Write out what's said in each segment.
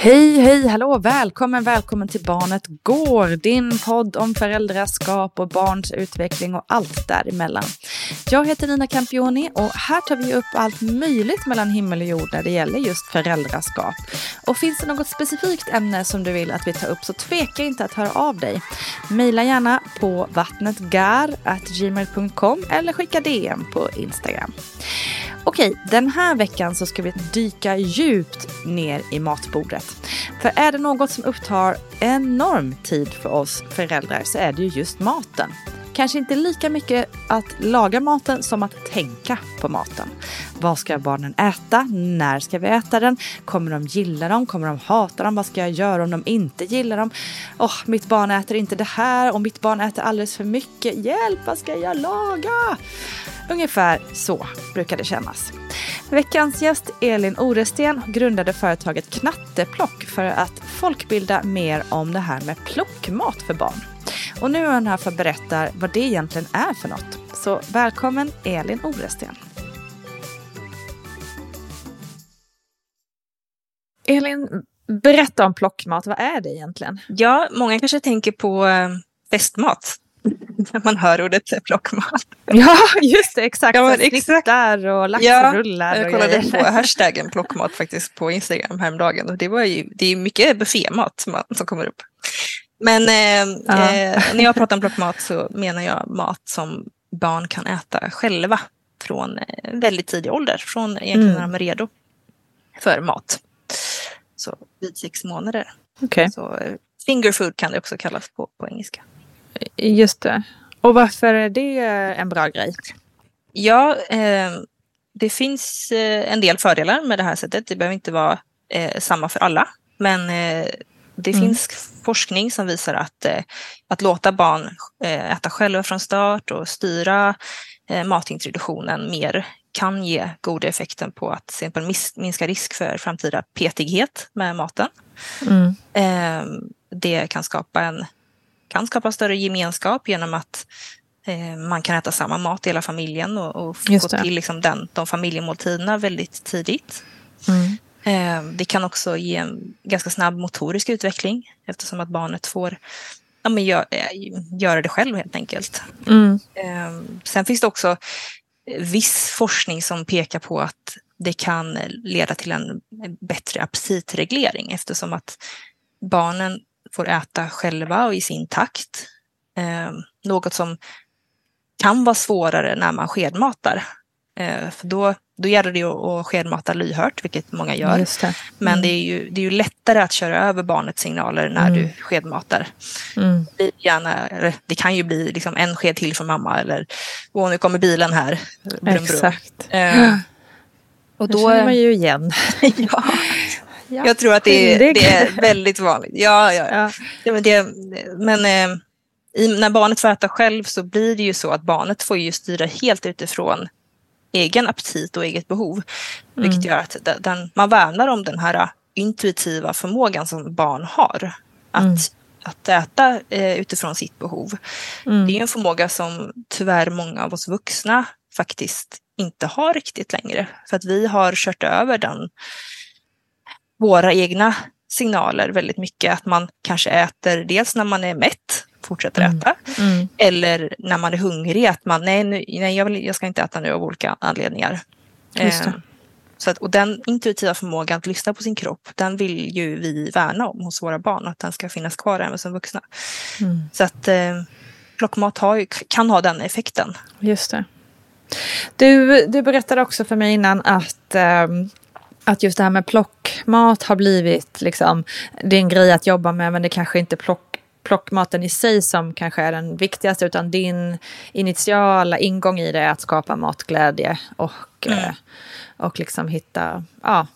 Hej, hej, hallå, välkommen, välkommen till Barnet Går, din podd om föräldraskap och barns utveckling och allt däremellan. Jag heter Nina Campioni och här tar vi upp allt möjligt mellan himmel och jord när det gäller just föräldraskap. Och finns det något specifikt ämne som du vill att vi tar upp så tveka inte att höra av dig. Maila gärna på vattnetgar.gmail.com eller skicka DM på Instagram. Okej, den här veckan så ska vi dyka djupt ner i matbordet. För är det något som upptar enorm tid för oss föräldrar så är det ju just maten. Kanske inte lika mycket att laga maten som att tänka på maten. Vad ska barnen äta? När ska vi äta den? Kommer de gilla dem? Kommer de hata dem? Vad ska jag göra om de inte gillar dem? Åh, mitt barn äter inte det här och mitt barn äter alldeles för mycket. Hjälp, vad ska jag laga? Ungefär så brukar det kännas. Veckans gäst Elin Oresten grundade företaget Knatteplock för att folkbilda mer om det här med plockmat för barn. Och nu är hon här för att berätta vad det egentligen är för något. Så välkommen Elin Oresten. Elin, berätta om plockmat. Vad är det egentligen? Ja, många kanske tänker på eh, festmat man hör ordet plockmat. Ja, just det. Exakt. Ja, exakt. och laxrullar. Ja, jag kollade på hashtaggen plockmat faktiskt på Instagram häromdagen. Och det, var ju, det är mycket buffémat som, som kommer upp. Men eh, ja. eh, när jag pratar om plockmat så menar jag mat som barn kan äta själva från eh, väldigt tidig ålder. Från egentligen mm. när de är redo för mat. Så vid sex månader. Okay. Så eh, finger food kan det också kallas på, på engelska. Just det. Och varför är det en bra grej? Ja, eh, det finns eh, en del fördelar med det här sättet. Det behöver inte vara eh, samma för alla. Men eh, det mm. finns forskning som visar att, eh, att låta barn eh, äta själva från start och styra matintroduktionen mer kan ge goda effekter på att till exempel minska risk för framtida petighet med maten. Mm. Det kan skapa en kan skapa större gemenskap genom att eh, man kan äta samma mat i hela familjen och, och få till liksom den, de familjemåltiderna väldigt tidigt. Mm. Eh, det kan också ge en ganska snabb motorisk utveckling eftersom att barnet får ja, men gör, eh, göra det själv helt enkelt. Mm. Sen finns det också viss forskning som pekar på att det kan leda till en bättre aptitreglering eftersom att barnen får äta själva och i sin takt. Eh, något som kan vara svårare när man skedmatar. Eh, för då, då gäller det att skedmata lyhört, vilket många gör. Det. Mm. Men det är, ju, det är ju lättare att köra över barnets signaler när mm. du skedmatar. Mm. Det, gärna, det kan ju bli liksom en sked till från mamma eller åh, nu kommer bilen här. Brum, brum. Exakt. Eh, och då, det känner man ju igen. ja. Ja, jag tror att det är, det är väldigt vanligt. Ja, ja, ja. ja. men, det, men eh, i, när barnet får äta själv så blir det ju så att barnet får ju styra helt utifrån egen aptit och eget behov. Mm. Vilket gör att den, man värnar om den här intuitiva förmågan som barn har. Att, mm. att äta eh, utifrån sitt behov. Mm. Det är en förmåga som tyvärr många av oss vuxna faktiskt inte har riktigt längre. För att vi har kört över den våra egna signaler väldigt mycket. Att man kanske äter dels när man är mätt, fortsätter mm. äta. Mm. Eller när man är hungrig, att man nej, nu, nej jag, vill, jag ska inte äta nu av olika anledningar. Eh, så att, och den intuitiva förmågan att lyssna på sin kropp, den vill ju vi värna om hos våra barn, att den ska finnas kvar även som vuxna. Mm. Så att eh, plockmat har, kan ha den effekten. Just det. Du, du berättade också för mig innan att um, att just det här med plockmat har blivit liksom, det är en grej att jobba med men det kanske inte plock, plockmaten i sig som kanske är den viktigaste utan din initiala ingång i det är att skapa matglädje och, mm. eh, och liksom hitta, ja,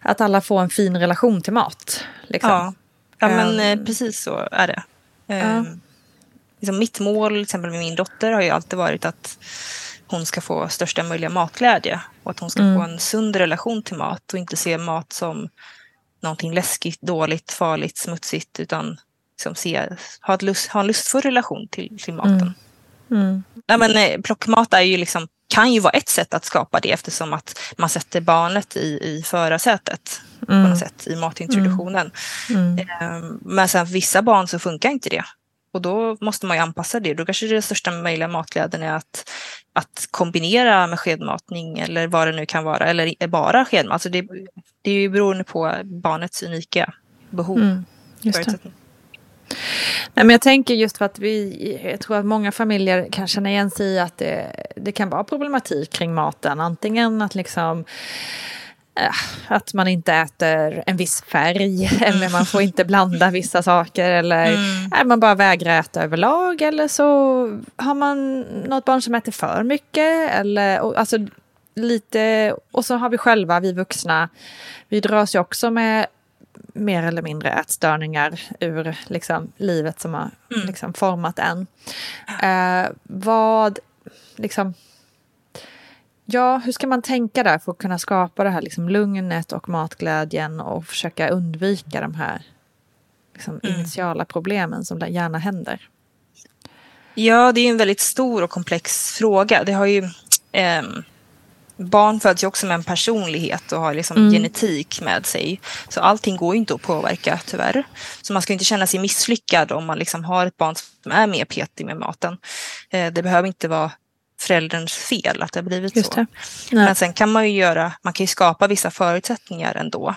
att alla får en fin relation till mat. Liksom. Ja. ja, men um, precis så är det. Um, uh. liksom mitt mål till exempel med min dotter har ju alltid varit att hon ska få största möjliga matglädje och att hon ska mm. få en sund relation till mat och inte se mat som någonting läskigt, dåligt, farligt, smutsigt utan liksom se, ha, ett lust, ha en lustfull relation till, till maten. Mm. Mm. Nej, men, eh, plockmat är ju liksom, kan ju vara ett sätt att skapa det eftersom att man sätter barnet i, i förarsätet på Mm. något sätt i matintroduktionen. Mm. Eh, Men sen för vissa barn så funkar inte det. Och då måste man ju anpassa det. Då kanske det största möjliga matglädjen är att, att kombinera med skedmatning eller vad det nu kan vara. Eller bara skedmat. Alltså det, det är ju beroende på barnets unika behov. Mm. Nej, men jag tänker just för att vi, jag tror att många familjer kan känna igen sig i att det, det kan vara problematik kring maten. Antingen att liksom att man inte äter en viss färg eller man får inte blanda vissa saker eller Mm. eh, man bara vägrar äta överlag eller så har man något barn som äter för mycket eller och, alltså lite och så har vi själva, vi vuxna, vi dras ju också med mer eller mindre ätstörningar ur liksom, livet som har Mm. liksom, format en. Eh, vad, liksom, ja, hur ska man tänka där för att kunna skapa det här liksom, lugnet och matglädjen och försöka undvika de här liksom, Mm. initiala problemen som gärna händer? Ja, det är en väldigt stor och komplex fråga. Det har ju, ehm, barn föds ju också med en personlighet och har liksom Mm. genetik med sig. Så allting går ju inte att påverka tyvärr. Så man ska inte känna sig misslyckad om man liksom har ett barn som är mer petig med maten. Eh, det behöver inte vara förälderns fel att det har blivit Just så. det. Men sen kan man ju göra, man kan ju skapa vissa förutsättningar ändå.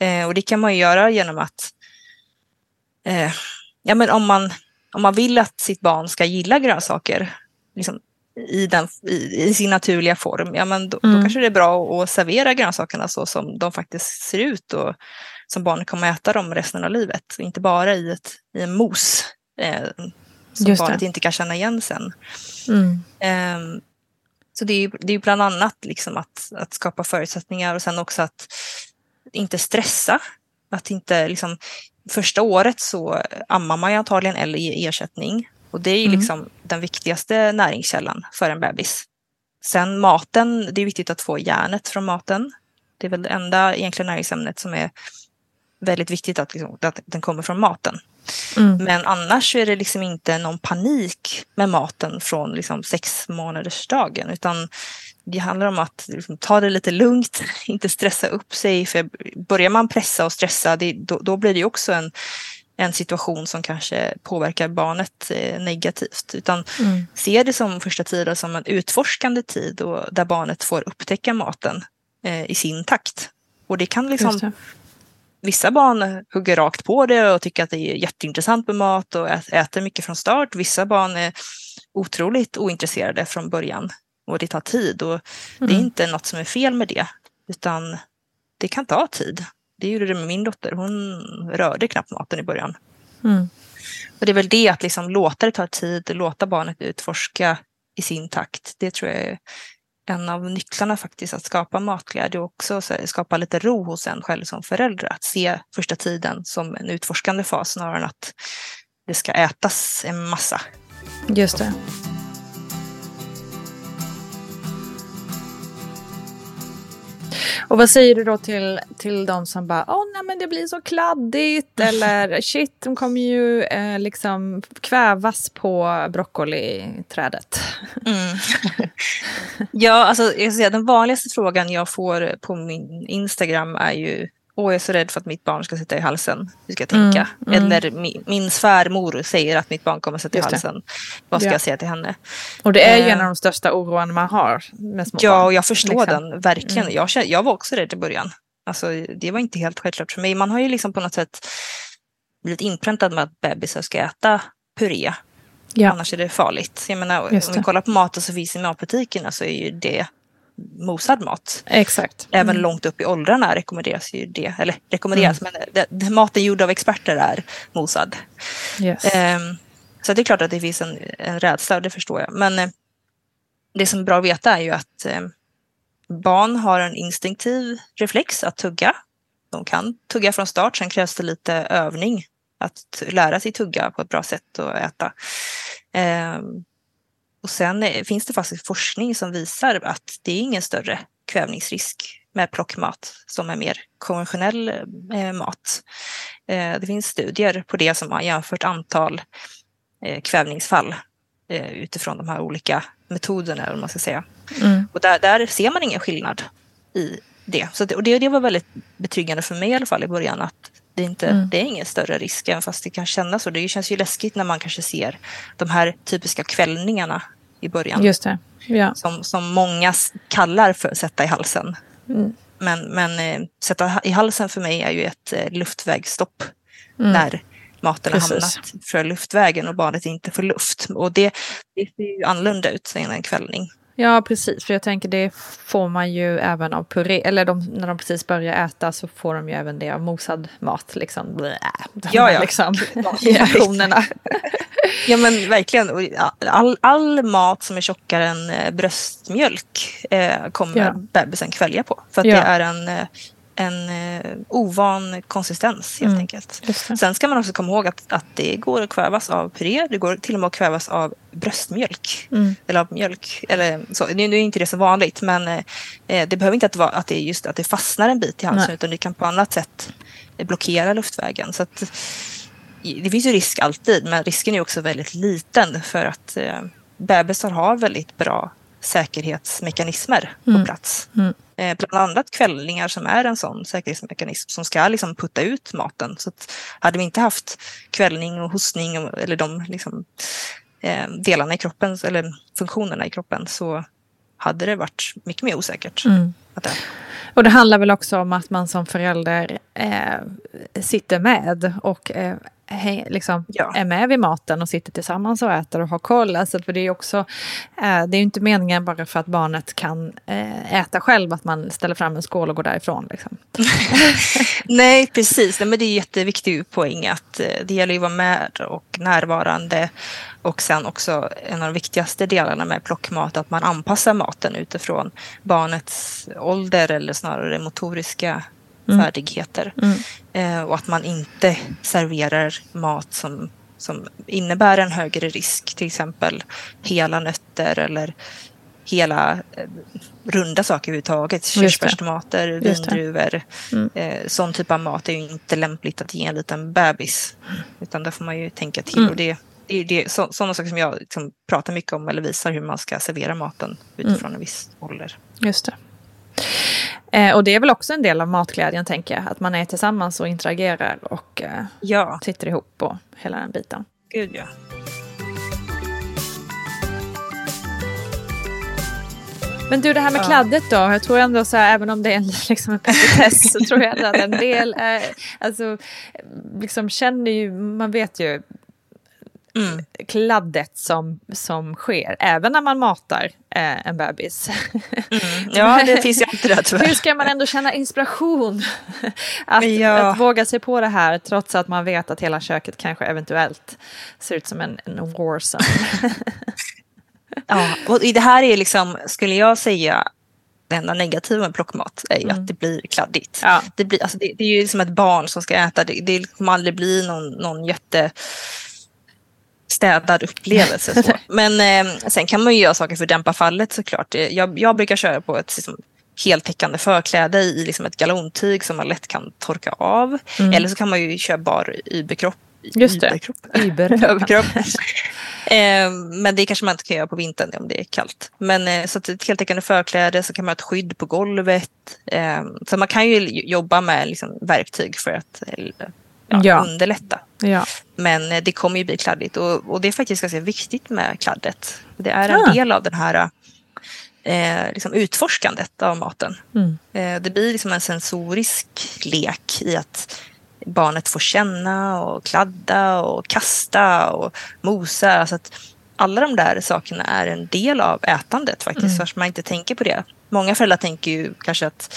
Eh, och det kan man ju göra genom att eh, ja, men om, man, om man vill att sitt barn ska gilla grönsaker liksom, i, den, i, i sin naturliga form, ja, men då, då Mm. kanske det är bra att servera grönsakerna så som de faktiskt ser ut och som barnet kommer äta dem resten av livet. Inte bara i, ett, i en mos eh, som Just det. barnet inte kan känna igen sen. Mm. Ehm, så det är det är bland annat liksom att, att skapa förutsättningar och sen också att inte stressa. Att inte liksom, första året så ammar man ju antagligen eller ger ersättning. Och det är Mm. liksom den viktigaste näringskällan för en bebis. Sen maten, det är viktigt att få järnet från maten. Det är väl det enda egentligen näringsämnet som är väldigt viktigt att, liksom, att den kommer från maten. Mm. Men annars är det liksom inte någon panik med maten från liksom sex månaders dagen utan det handlar om att liksom ta det lite lugnt, inte stressa upp sig. För börjar man pressa och stressa, det, då, då blir det också en, en situation som kanske påverkar barnet eh, negativt. Utan Mm. se det som första tiden som en utforskande tid och där barnet får upptäcka maten eh, i sin takt. Och det kan liksom det. Vissa barn hugger rakt på det och tycker att det är jätteintressant med mat och äter mycket från start. Vissa barn är otroligt ointresserade från början och det tar tid. Och Det är Mm. inte något som är fel med det, utan det kan ta tid. Det gjorde det med min dotter. Hon rörde knappt maten i början. Mm. Och det är väl det att liksom låta det ta tid, låta barnet utforska i sin takt. Det tror jag är en av nycklarna faktiskt att skapa matglädje och också skapa lite ro hos en själv som förälder. Att se första tiden som en utforskande fas snarare än att det ska ätas en massa. Just det. Och vad säger du då till, till de som bara, åh nej men det blir så kladdigt eller shit, de kommer ju eh, liksom kvävas på broccoliträdet. Mm. ja, alltså jag ska säga, den vanligaste frågan jag får på min Instagram är ju Åh, jag är så rädd för att mitt barn ska sitta i halsen. Hur ska jag tänka? Mm, mm. Eller min, min svärmor säger att mitt barn kommer att sitta i halsen. Vad ska Ja. jag säga till henne? Och det är ju Eh, en av de största oroarna man har med små Ja, barn. och jag förstår liksom. den verkligen. Mm. Jag, jag var också rädd i början. Alltså, det var inte helt självklart för mig. Man har ju liksom på något sätt blivit inpräntad med att bebisar ska äta puré. Ja. Annars är det farligt. Jag menar, Just om vi kollar på maten som finns i matbutikerna så är ju det mosad mat. Exakt. Även Mm. långt upp i åldrarna rekommenderas ju det. Eller rekommenderas, men det, det, maten gjord av experter är mosad. Yes. Ehm, så det är klart att det finns en, en rädsla och det förstår jag. Men eh, det som är bra att veta är ju att eh, barn har en instinktiv reflex att tugga. De kan tugga från start, sen krävs det lite övning att lära sig tugga på ett bra sätt och äta. Ehm, och sen eh, finns det faktiskt forskning som visar att det är ingen större kvävningsrisk med plockmat som är mer konventionell eh, mat. Eh, det finns studier på det som har jämfört antal eh, kvävningsfall utifrån de här olika metoderna, eller man ska säga. Mm. Och där, där ser man ingen skillnad i det. Så det, och det, det var väldigt betryggande för mig i alla fall i början att det, inte, Mm. det är ingen större risk, även fast det kan kännas så. Det känns ju läskigt när man kanske ser de här typiska kvällningarna i början. Just det. Ja. Som, som många kallar för sätta i halsen. Mm. Men, men eh, sätta i halsen för mig är ju ett eh, luftvägsstopp. Mm. När maten har Precis. hamnat för luftvägen och barnet inte får luft. Och det, det ser ju annorlunda ut än en kvällning. Ja, precis. För jag tänker det får man ju även av puré. Eller de, när de precis börjar äta så får de ju även det av mosad mat. Liksom. Blä, Ja, ja. Liksom, Ja, reaktionerna. Ja men verkligen. All, all mat som är tjockare än eh, bröstmjölk eh, kommer Ja. bebisen kvälja på. För att Ja. det är en, eh, en eh, ovan konsistens helt Mm, enkelt. Sen ska man också komma ihåg att, att det går att kvävas av puré. Det går till och med att kvävas av bröstmjölk. Mm. Eller av mjölk. Eller så. Nu, nu är inte det så vanligt men eh, det behöver inte att, vara, att det är just att det fastnar en bit i halsen Nej. utan det kan på annat sätt eh, blockera luftvägen. Så att, det finns ju risk alltid, men risken är också väldigt liten för att eh, bebisar har väldigt bra säkerhetsmekanismer Mm. på plats. Mm. Eh, bland annat kvällningar som är en sån säkerhetsmekanism som ska liksom putta ut maten. Så hade vi inte haft kvällning och hostning och, eller de liksom, eh, delarna i kroppen eller funktionerna i kroppen så hade det varit mycket mer osäkert. Mm. Det, Och det handlar väl också om att man som förälder eh, sitter med och eh, liksom Ja. är med vid maten och sitter tillsammans och äter och har koll. Alltså, för det är ju också, eh, det är ju inte meningen bara för att barnet kan eh, äta själv att man ställer fram en skål och går därifrån. Liksom. Nej, precis. Nej, men det är en jätteviktig poäng att eh, det gäller ju att vara med och närvarande. Och sen också en av de viktigaste delarna med plockmat, att man anpassar maten utifrån barnets ålder eller snarare motoriska Mm. färdigheter. Mm. Eh, och att man inte serverar mat som, som innebär en högre risk, till exempel hela nötter eller hela eh, runda saker överhuvudtaget. Körsbärstomater, vindruvor. Mm. Eh, sån typ av mat är ju inte lämpligt att ge en liten bebis. Utan där får man ju tänka till. Mm. Och det, det är det, så, sådana saker som jag liksom pratar mycket om eller visar hur man ska servera maten utifrån Mm. en viss ålder. Just det. Eh, och det är väl också en del av matglädjen tänker jag. Att man är tillsammans och interagerar och eh, Ja, sitter ihop och hela den biten. gud ja. Men du, det här med Ja. kladdet då. Jag tror ändå så här, även om det är en, liksom en petitess, så tror jag att en del, eh, alltså, liksom känner ju, man vet ju Mm. kladdet som, som sker, även när man matar eh, en bebis. Mm. Ja, det finns ju alltid det tyvärr. Hur ska man ändå känna inspiration att, Ja. att våga sig på det här trots att man vet att hela köket kanske eventuellt ser ut som en, en warzone? Ja, och det här är liksom, skulle jag säga, det enda negativa med plockmat är ju Mm. att det blir kladdigt. Ja. Det, blir, alltså det, det är ju som ett barn som ska äta, det, det kommer aldrig bli någon, någon jätte städad upplevelse. Så. Men eh, sen kan man ju göra saker för att dämpa fallet såklart. Eh, Jag, jag brukar köra på ett liksom, heltäckande förkläde i liksom ett galontyg som man lätt kan torka av. Mm. Eller så kan man ju köra bar überkropp. Just det. Überkropp. Eh, men det kanske man inte kan göra på vintern om det är kallt. Men eh, så ett heltäckande förkläde så kan man ha ett skydd på golvet. Eh, så man kan ju jobba med liksom, verktyg för att eh, ja, Ja. underlätta. Ja. Men eh, det kommer ju bli kladdigt och, och det är faktiskt ganska viktigt med kladdet. Det är en Ah. del av den här eh, liksom utforskandet av maten. Mm. Eh, det blir liksom en sensorisk lek i att barnet får känna och kladda och kasta och mosa. Alltså att alla de där sakerna är en del av ätandet faktiskt, Mm. fast man inte tänker på det. Många föräldrar tänker ju kanske att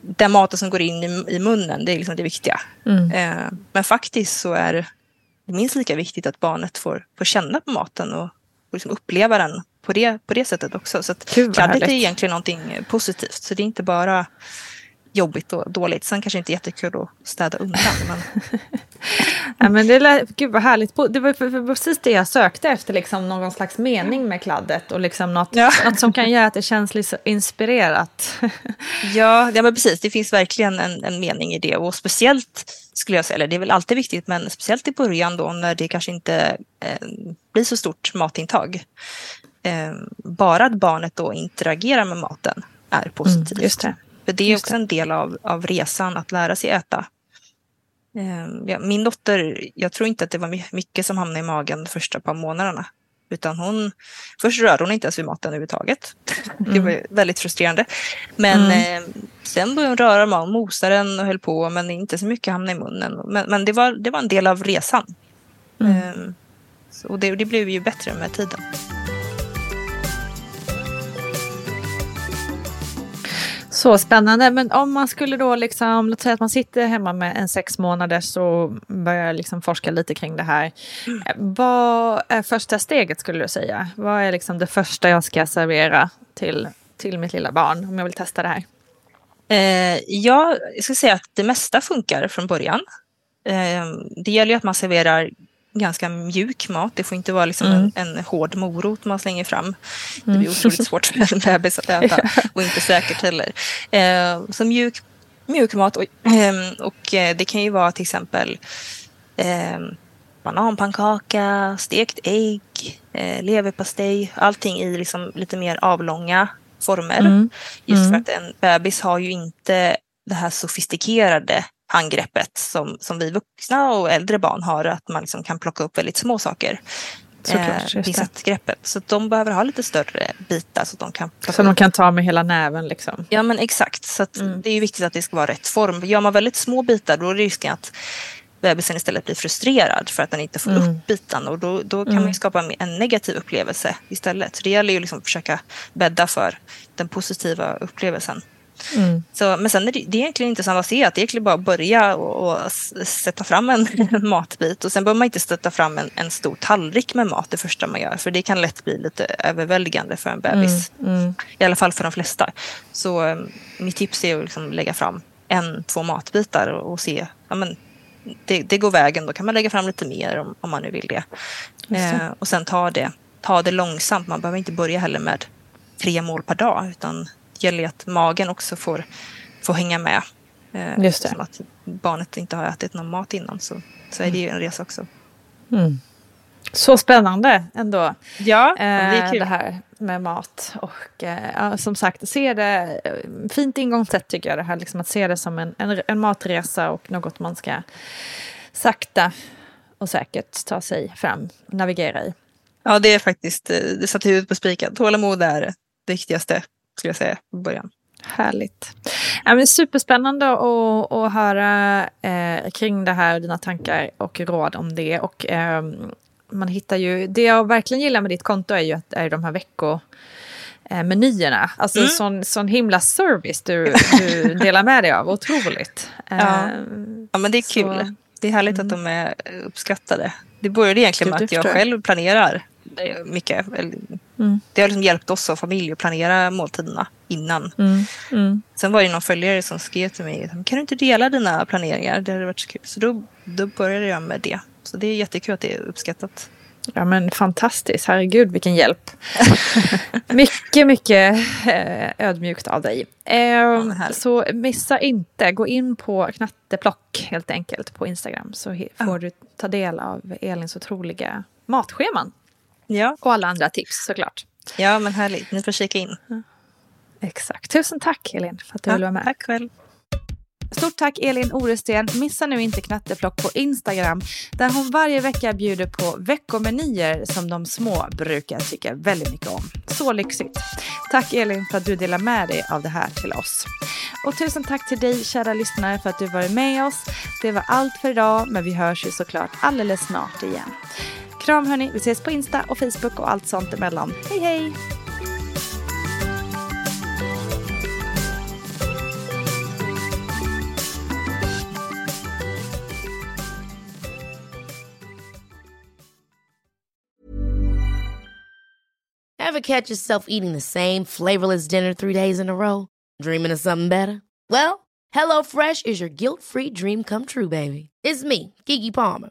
den maten som går in i, i munnen, det är liksom det viktiga. Mm. Eh, men faktiskt så är det minst lika viktigt att barnet får, får känna på maten och, och liksom uppleva den på det, på det sättet också. Så att kladdet är egentligen någonting positivt. Så det är inte bara jobbigt och dåligt. Sen kanske inte jättekul att städa undan. Men... ja, men det lät, gud vad härligt. Det var precis det jag sökte efter, liksom, någon slags mening med kladdet och liksom något, ja. något som kan göra att det känns lite inspirerat. ja, ja, men precis. Det finns verkligen en, en mening i det och speciellt skulle jag säga, eller det är väl alltid viktigt, men speciellt i början då när det kanske inte eh, blir så stort matintag. Eh, bara att barnet då interagerar med maten är positivt. Mm, just det. För det är Just också det. en del av, av resan att lära sig äta. Eh, ja, min dotter, jag tror inte att det var mycket som hamnade i magen de första par månaderna. Utan hon, först rörde hon inte ens vid maten överhuvudtaget. Mm. Det var väldigt frustrerande. Men mm. eh, sen började hon röra magen, mosa den och höll på men inte så mycket hamnade i munnen. Men, men det, var, det var en del av resan. Mm. Eh, så det, det blev ju bättre med tiden. Så spännande. Men om man skulle då liksom, låt säga att man sitter hemma med en sex månader och börjar liksom forska lite kring det här. Mm. Vad är första steget skulle du säga? Vad är liksom det första jag ska servera till, till mitt lilla barn om jag vill testa det här? Eh, ja, jag skulle säga att det mesta funkar från början. Eh, det gäller ju att man serverar ganska mjuk mat. Det får inte vara liksom mm. en, en hård morot man slänger fram. Det blir mm. otroligt svårt för en bebis att äta och inte säkert heller. Eh, så mjuk, mjuk mat och, ehm, och eh, det kan ju vara till exempel eh, bananpannkaka, stekt ägg, eh, leverpastej, allting i liksom lite mer avlånga former. Mm. Just för mm. att en bebis har ju inte det här sofistikerade handgreppet som, som vi vuxna och äldre barn har, att man liksom kan plocka upp väldigt små saker. Såklart, eh, pincettgreppet. Så de behöver ha lite större bitar så att de kan Så de kan ta med hela näven liksom? Ja men exakt. Så mm. det är viktigt att det ska vara rätt form. Gör man väldigt små bitar då är risken att bebisen istället blir frustrerad för att den inte får mm. upp bitarna och då, då kan mm. man skapa en negativ upplevelse istället. Så det gäller ju liksom att försöka bädda för den positiva upplevelsen. Mm. Så, men sen är det, det är egentligen intressant att se att det är egentligen bara att börja och, och sätta fram en matbit och sen behöver man inte sätta fram en, en stor tallrik med mat det första man gör för det kan lätt bli lite överväldigande för en bebis. Mm. Mm. I alla fall för de flesta. Så um, mitt tips är att liksom lägga fram en, två matbitar och, och se, ja men det, det, går vägen, då kan man lägga fram lite mer om, om man nu vill det. Eh, och sen ta det, ta det långsamt, man behöver inte börja heller med tre mål per dag utan gäller ju att magen också får, får hänga med. Eh, Just det. Som att barnet inte har ätit någon mat innan så, så är det ju en resa också. Mm. Så spännande ändå. Ja, det är kul. Det här med mat. Och eh, som sagt, se det, eh, fint ingångssätt tycker jag det här. Liksom att se det som en, en, en matresa och något man ska sakta och säkert ta sig fram navigera i. Ja, det är faktiskt, eh, det satte huvudet på spiken. Tålamod är det viktigaste skulle jag säga i början. Härligt. Ja, men superspännande att, att höra eh, kring det här, dina tankar och råd om det. Och, eh, man hittar ju, det jag verkligen gillar med ditt konto är ju att är de här vecko eh, menyerna. Alltså mm. sån, sån himla service du, du delar med dig av. Otroligt. Ja. Eh, ja, men det är kul. Så. Det är härligt mm. att de är uppskattade. Det började egentligen med att jag själv planerar mycket. Mm. Det har liksom hjälpt oss som familj att planera måltiderna innan. Mm. Mm. Sen var det någon följare som skrev till mig, kan du inte dela dina planeringar? Det hade varit så kul. Så då, då började jag med det. Så det är jättekul att det är uppskattat. Ja men fantastiskt, herregud vilken hjälp. mycket, mycket eh, ödmjukt av dig. Eh, ja, så missa inte, gå in på Knatteplock helt enkelt på Instagram så får ja. du ta del av Elins otroliga matscheman. Ja. Och alla andra tips såklart. Ja, men härligt. Ni får kika in. Exakt. Tusen tack Elin för att du ja, ville vara med. Tack själv. Stort tack Elin Oresten. Missa nu inte Knatteplock på Instagram där hon varje vecka bjuder på veckomenyer som de små brukar tycka väldigt mycket om. Så lyxigt. Tack Elin för att du delar med dig av det här till oss. Och tusen tack till dig kära lyssnare för att du varit med oss. Det var allt för idag men vi hörs ju såklart alldeles snart igen. Kram hörni, vi ses på Insta och Facebook och allt sånt emellan. Hej hej! Ever catch yourself eating the same flavorless dinner three days in a row? Dreaming of something better? Well, HelloFresh is your guilt-free dream come true, baby. It's me, Kiki Palmer.